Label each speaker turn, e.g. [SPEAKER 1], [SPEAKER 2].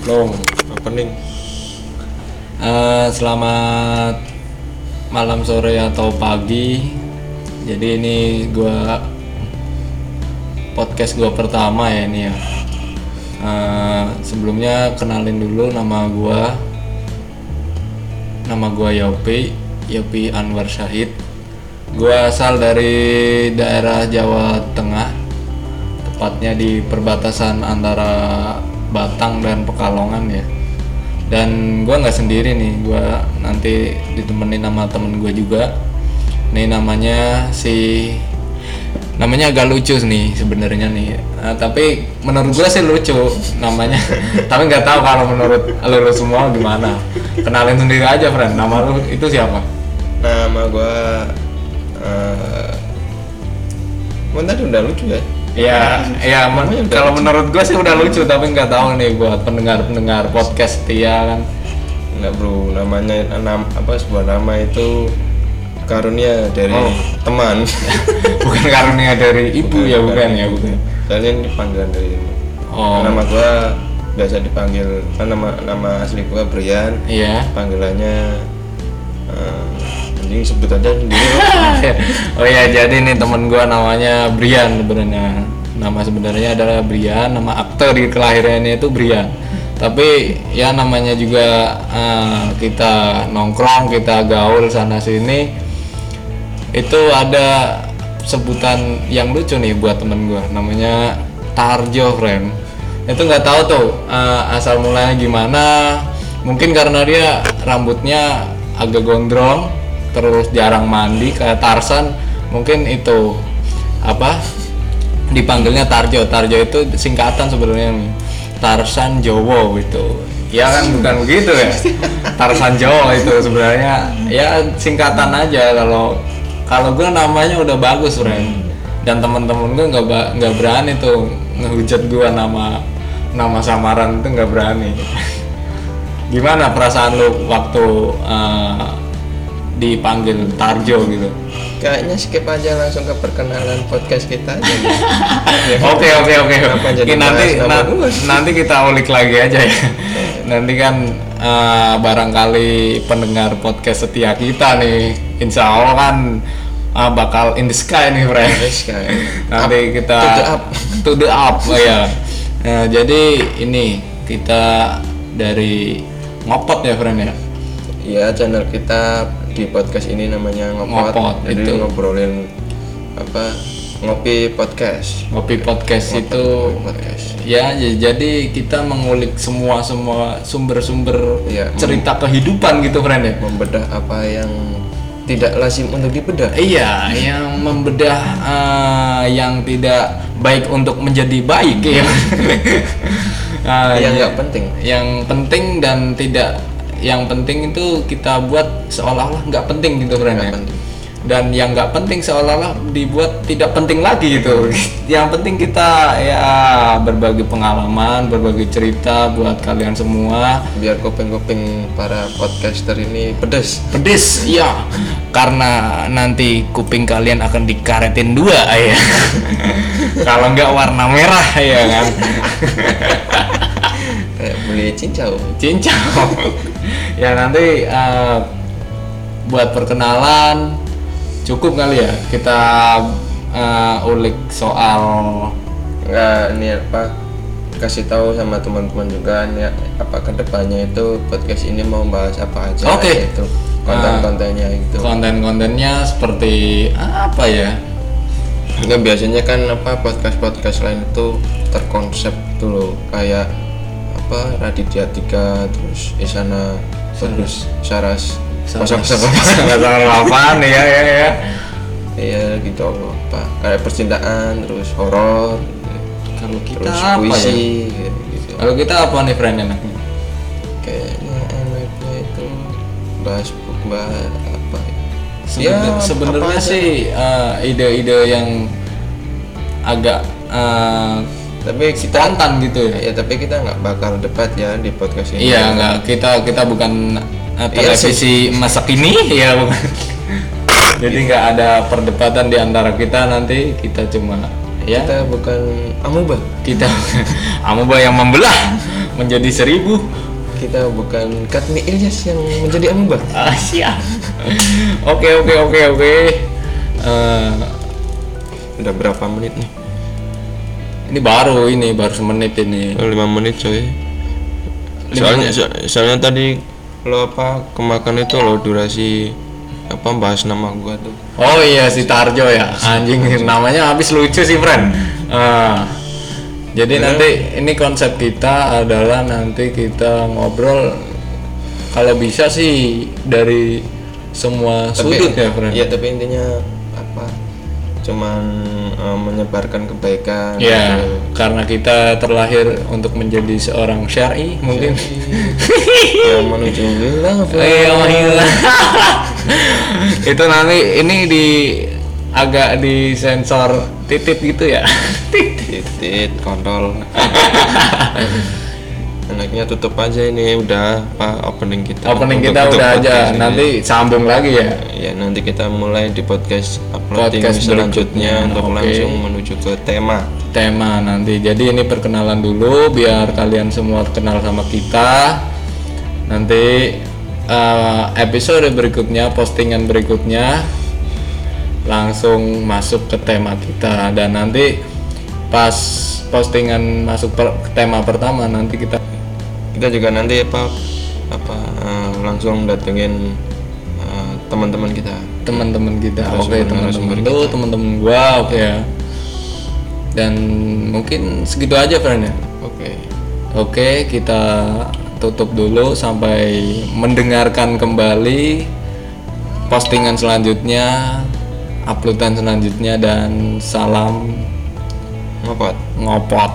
[SPEAKER 1] Belum, opening.
[SPEAKER 2] Eh, selamat malam sore atau pagi. Jadi ini gua podcast gua pertama ya ini ya. Eh, sebelumnya kenalin dulu nama gua. Nama gua Yopi, Yopi Anwar Syahid. Gua asal dari daerah Jawa Tengah, tepatnya di perbatasan antara Batang dan Pekalongan ya. Dan gue nggak sendiri nih gue nanti ditemenin sama temen gue juga. Nih namanya si namanya agak lucu nih sebenarnya nih. Eh, tapi menurut gue sih lucu namanya. Tapi nggak tahu kalau menurut lo semua gimana. Kenalin sendiri aja friend nama lu itu siapa?
[SPEAKER 1] Nama gua eh uh, tadi udah lucu ya?
[SPEAKER 2] Ya ya men- kalau menurut gue sih udah lucu tapi nggak tahu nih buat pendengar pendengar podcast setia kan.
[SPEAKER 1] Enggak bro, namanya nam, apa sebuah nama itu karunia dari
[SPEAKER 2] Oh.
[SPEAKER 1] teman.
[SPEAKER 2] bukan karunia dari ibu ya bukan ya bukan
[SPEAKER 1] Kalian panggilan dari ibu.
[SPEAKER 2] oh.
[SPEAKER 1] Nama gua biasa dipanggil kan nama nama asli gua Brian,
[SPEAKER 2] iya.
[SPEAKER 1] Panggilannya anjing sebut aja
[SPEAKER 2] oh ya jadi nih temen gua namanya Brian sebenarnya. Nama sebenarnya adalah Brian nama aktor di kelahirannya itu Brian. Tapi ya namanya juga eh, kita nongkrong kita gaul sana sini. Itu ada sebutan yang lucu nih buat temen gua namanya Tarjo friend. Itu nggak tahu tuh eh, asal mulanya gimana. Mungkin karena dia rambutnya agak gondrong terus jarang mandi kayak Tarsan mungkin itu apa dipanggilnya Tarjo. Tarjo itu singkatan sebenarnya Tarsan Jowo itu ya kan bukan begitu ya? Tarsan Jowo itu sebenarnya. Ya singkatan aja kalau kalau gue namanya udah bagus friend dan teman-teman gue nggak nggak berani tuh ngehujat gue nama nama samaran itu nggak berani. Gimana perasaan lu waktu eh, dipanggil Tarjo gitu
[SPEAKER 1] Kayaknya skip aja langsung ke perkenalan podcast kita.
[SPEAKER 2] Oke oke oke. Nanti na- nanti kita ulik lagi aja ya. nanti kan eh, barangkali pendengar podcast setia kita nih, insya Allah kan eh, bakal in the sky nih, friend.
[SPEAKER 1] Yes, kayak.
[SPEAKER 2] Nanti kita
[SPEAKER 1] to the up.
[SPEAKER 2] to the up, oh ya. Nah, jadi ini kita dari ngopot ya, friend ya.
[SPEAKER 1] Iya, channel kita di podcast ini namanya ngopot.
[SPEAKER 2] Ngopot,
[SPEAKER 1] Jadi
[SPEAKER 2] itu.
[SPEAKER 1] ngobrolin apa? Ngopi podcast.
[SPEAKER 2] Ngopi podcast itu
[SPEAKER 1] podcast.
[SPEAKER 2] ya jadi kita mengulik semua semua sumber-sumber
[SPEAKER 1] Iya,
[SPEAKER 2] cerita kehidupan gitu friend ya
[SPEAKER 1] Membedah apa yang tidak lazim untuk dibedah.
[SPEAKER 2] iya yang membedah eh, yang tidak baik untuk menjadi baik ya Ah,
[SPEAKER 1] Yang
[SPEAKER 2] iya.
[SPEAKER 1] nggak penting.
[SPEAKER 2] yang penting dan tidak yang penting itu kita buat seolah-olah nggak penting gitu
[SPEAKER 1] Nggak
[SPEAKER 2] ya.
[SPEAKER 1] penting.
[SPEAKER 2] dan yang nggak penting seolah-olah dibuat tidak penting lagi gitu. Yang penting kita ya berbagi pengalaman berbagi cerita buat kalian semua.
[SPEAKER 1] Biar kuping-kuping para podcaster ini pedas.
[SPEAKER 2] pedes iya. Karena nanti kuping kalian akan dikaretin dua ya. Kalau nggak warna merah ya kan.
[SPEAKER 1] Cincau.
[SPEAKER 2] cincau ya nanti eh, buat perkenalan cukup kali ya kita eh, ulik soal
[SPEAKER 1] Enggak, ini apa? Kasih tahu sama teman-teman juga nih apa ke depannya itu podcast ini mau bahas apa aja
[SPEAKER 2] Oke.
[SPEAKER 1] itu konten-kontennya itu.
[SPEAKER 2] konten-kontennya seperti apa ya
[SPEAKER 1] Enggak biasanya kan apa podcast-podcast lain itu terkonsep dulu kayak apa Raditya Tiga terus Isana terus Saras.
[SPEAKER 2] Nggak tahu apaan ya ya ya
[SPEAKER 1] Iya gitu apa kayak percintaan terus horor
[SPEAKER 2] kalau kita
[SPEAKER 1] terus
[SPEAKER 2] apa ya
[SPEAKER 1] puisi kayak gitu.
[SPEAKER 2] kalau kita apa nih friend enaknya?
[SPEAKER 1] Kayaknya enaknya itu bahas bahas apa ya?
[SPEAKER 2] Sebenar-
[SPEAKER 1] Ya,
[SPEAKER 2] sebenarnya
[SPEAKER 1] apa aja.
[SPEAKER 2] sih eh, ide-ide yang agak eh,
[SPEAKER 1] Tapi kita
[SPEAKER 2] spontan gitu. Ya
[SPEAKER 1] ya tapi kita nggak bakal debat ya di podcast ini.
[SPEAKER 2] Iya, enggak kita kita bukan uh,
[SPEAKER 1] Iya
[SPEAKER 2] televisi masa kini ya bukan. Jadi nggak ada perdebatan di antara kita nanti. Kita cuma ya.
[SPEAKER 1] Kita bukan amuba.
[SPEAKER 2] kita amuba yang membelah menjadi seribu.
[SPEAKER 1] Kita bukan Katmi Ilyas yang menjadi amuba
[SPEAKER 2] ah siap. Oke oke oke oke. Eh,
[SPEAKER 1] udah berapa menit nih
[SPEAKER 2] ini baru ini baru semenit ini.
[SPEAKER 1] Oh, lima menit coy. Soalnya so- soalnya tadi lo apa kemakan itu lo durasi apa bahas nama gua tuh.
[SPEAKER 2] Oh iya si Tarjo ya. Anjing namanya habis lucu sih friend. Ah, jadi nanti ini konsep kita adalah nanti kita ngobrol. Kalau bisa sih dari semua sudut ya friend.
[SPEAKER 1] iya tapi intinya apa cuman eh, menyebarkan kebaikan
[SPEAKER 2] Ya,
[SPEAKER 1] gitu.
[SPEAKER 2] karena kita terlahir untuk menjadi seorang syari mungkin.
[SPEAKER 1] yang menuju wilayah
[SPEAKER 2] Iya. Itu nanti ini di agak disensor titit gitu ya.
[SPEAKER 1] titit kontol enaknya tutup aja ini udah apa opening kita
[SPEAKER 2] Opening
[SPEAKER 1] Untuk-
[SPEAKER 2] kita
[SPEAKER 1] untuk
[SPEAKER 2] udah aja,
[SPEAKER 1] ini.
[SPEAKER 2] nanti sambung lagi ya.
[SPEAKER 1] ya nanti kita mulai di podcast uploading
[SPEAKER 2] Podcast
[SPEAKER 1] selanjutnya
[SPEAKER 2] berikutnya,
[SPEAKER 1] untuk
[SPEAKER 2] oke.
[SPEAKER 1] langsung menuju ke tema
[SPEAKER 2] Tema nanti. Jadi ini perkenalan dulu biar kalian semua kenal sama kita. Nanti eh, episode berikutnya, postingan berikutnya langsung masuk ke tema kita dan nanti pas postingan masuk per- ke tema pertama nanti kita
[SPEAKER 1] kita juga nanti apa apa eh, langsung datengin eh, teman-teman kita.
[SPEAKER 2] Teman-teman kita oke
[SPEAKER 1] Narasumber-
[SPEAKER 2] teman-teman itu teman-teman gua oke. Ya dan mungkin segitu aja friend ya?
[SPEAKER 1] Oke.
[SPEAKER 2] Oke kita tutup dulu sampai mendengarkan kembali postingan selanjutnya uploadan selanjutnya dan salam
[SPEAKER 1] ngopot.
[SPEAKER 2] ngopot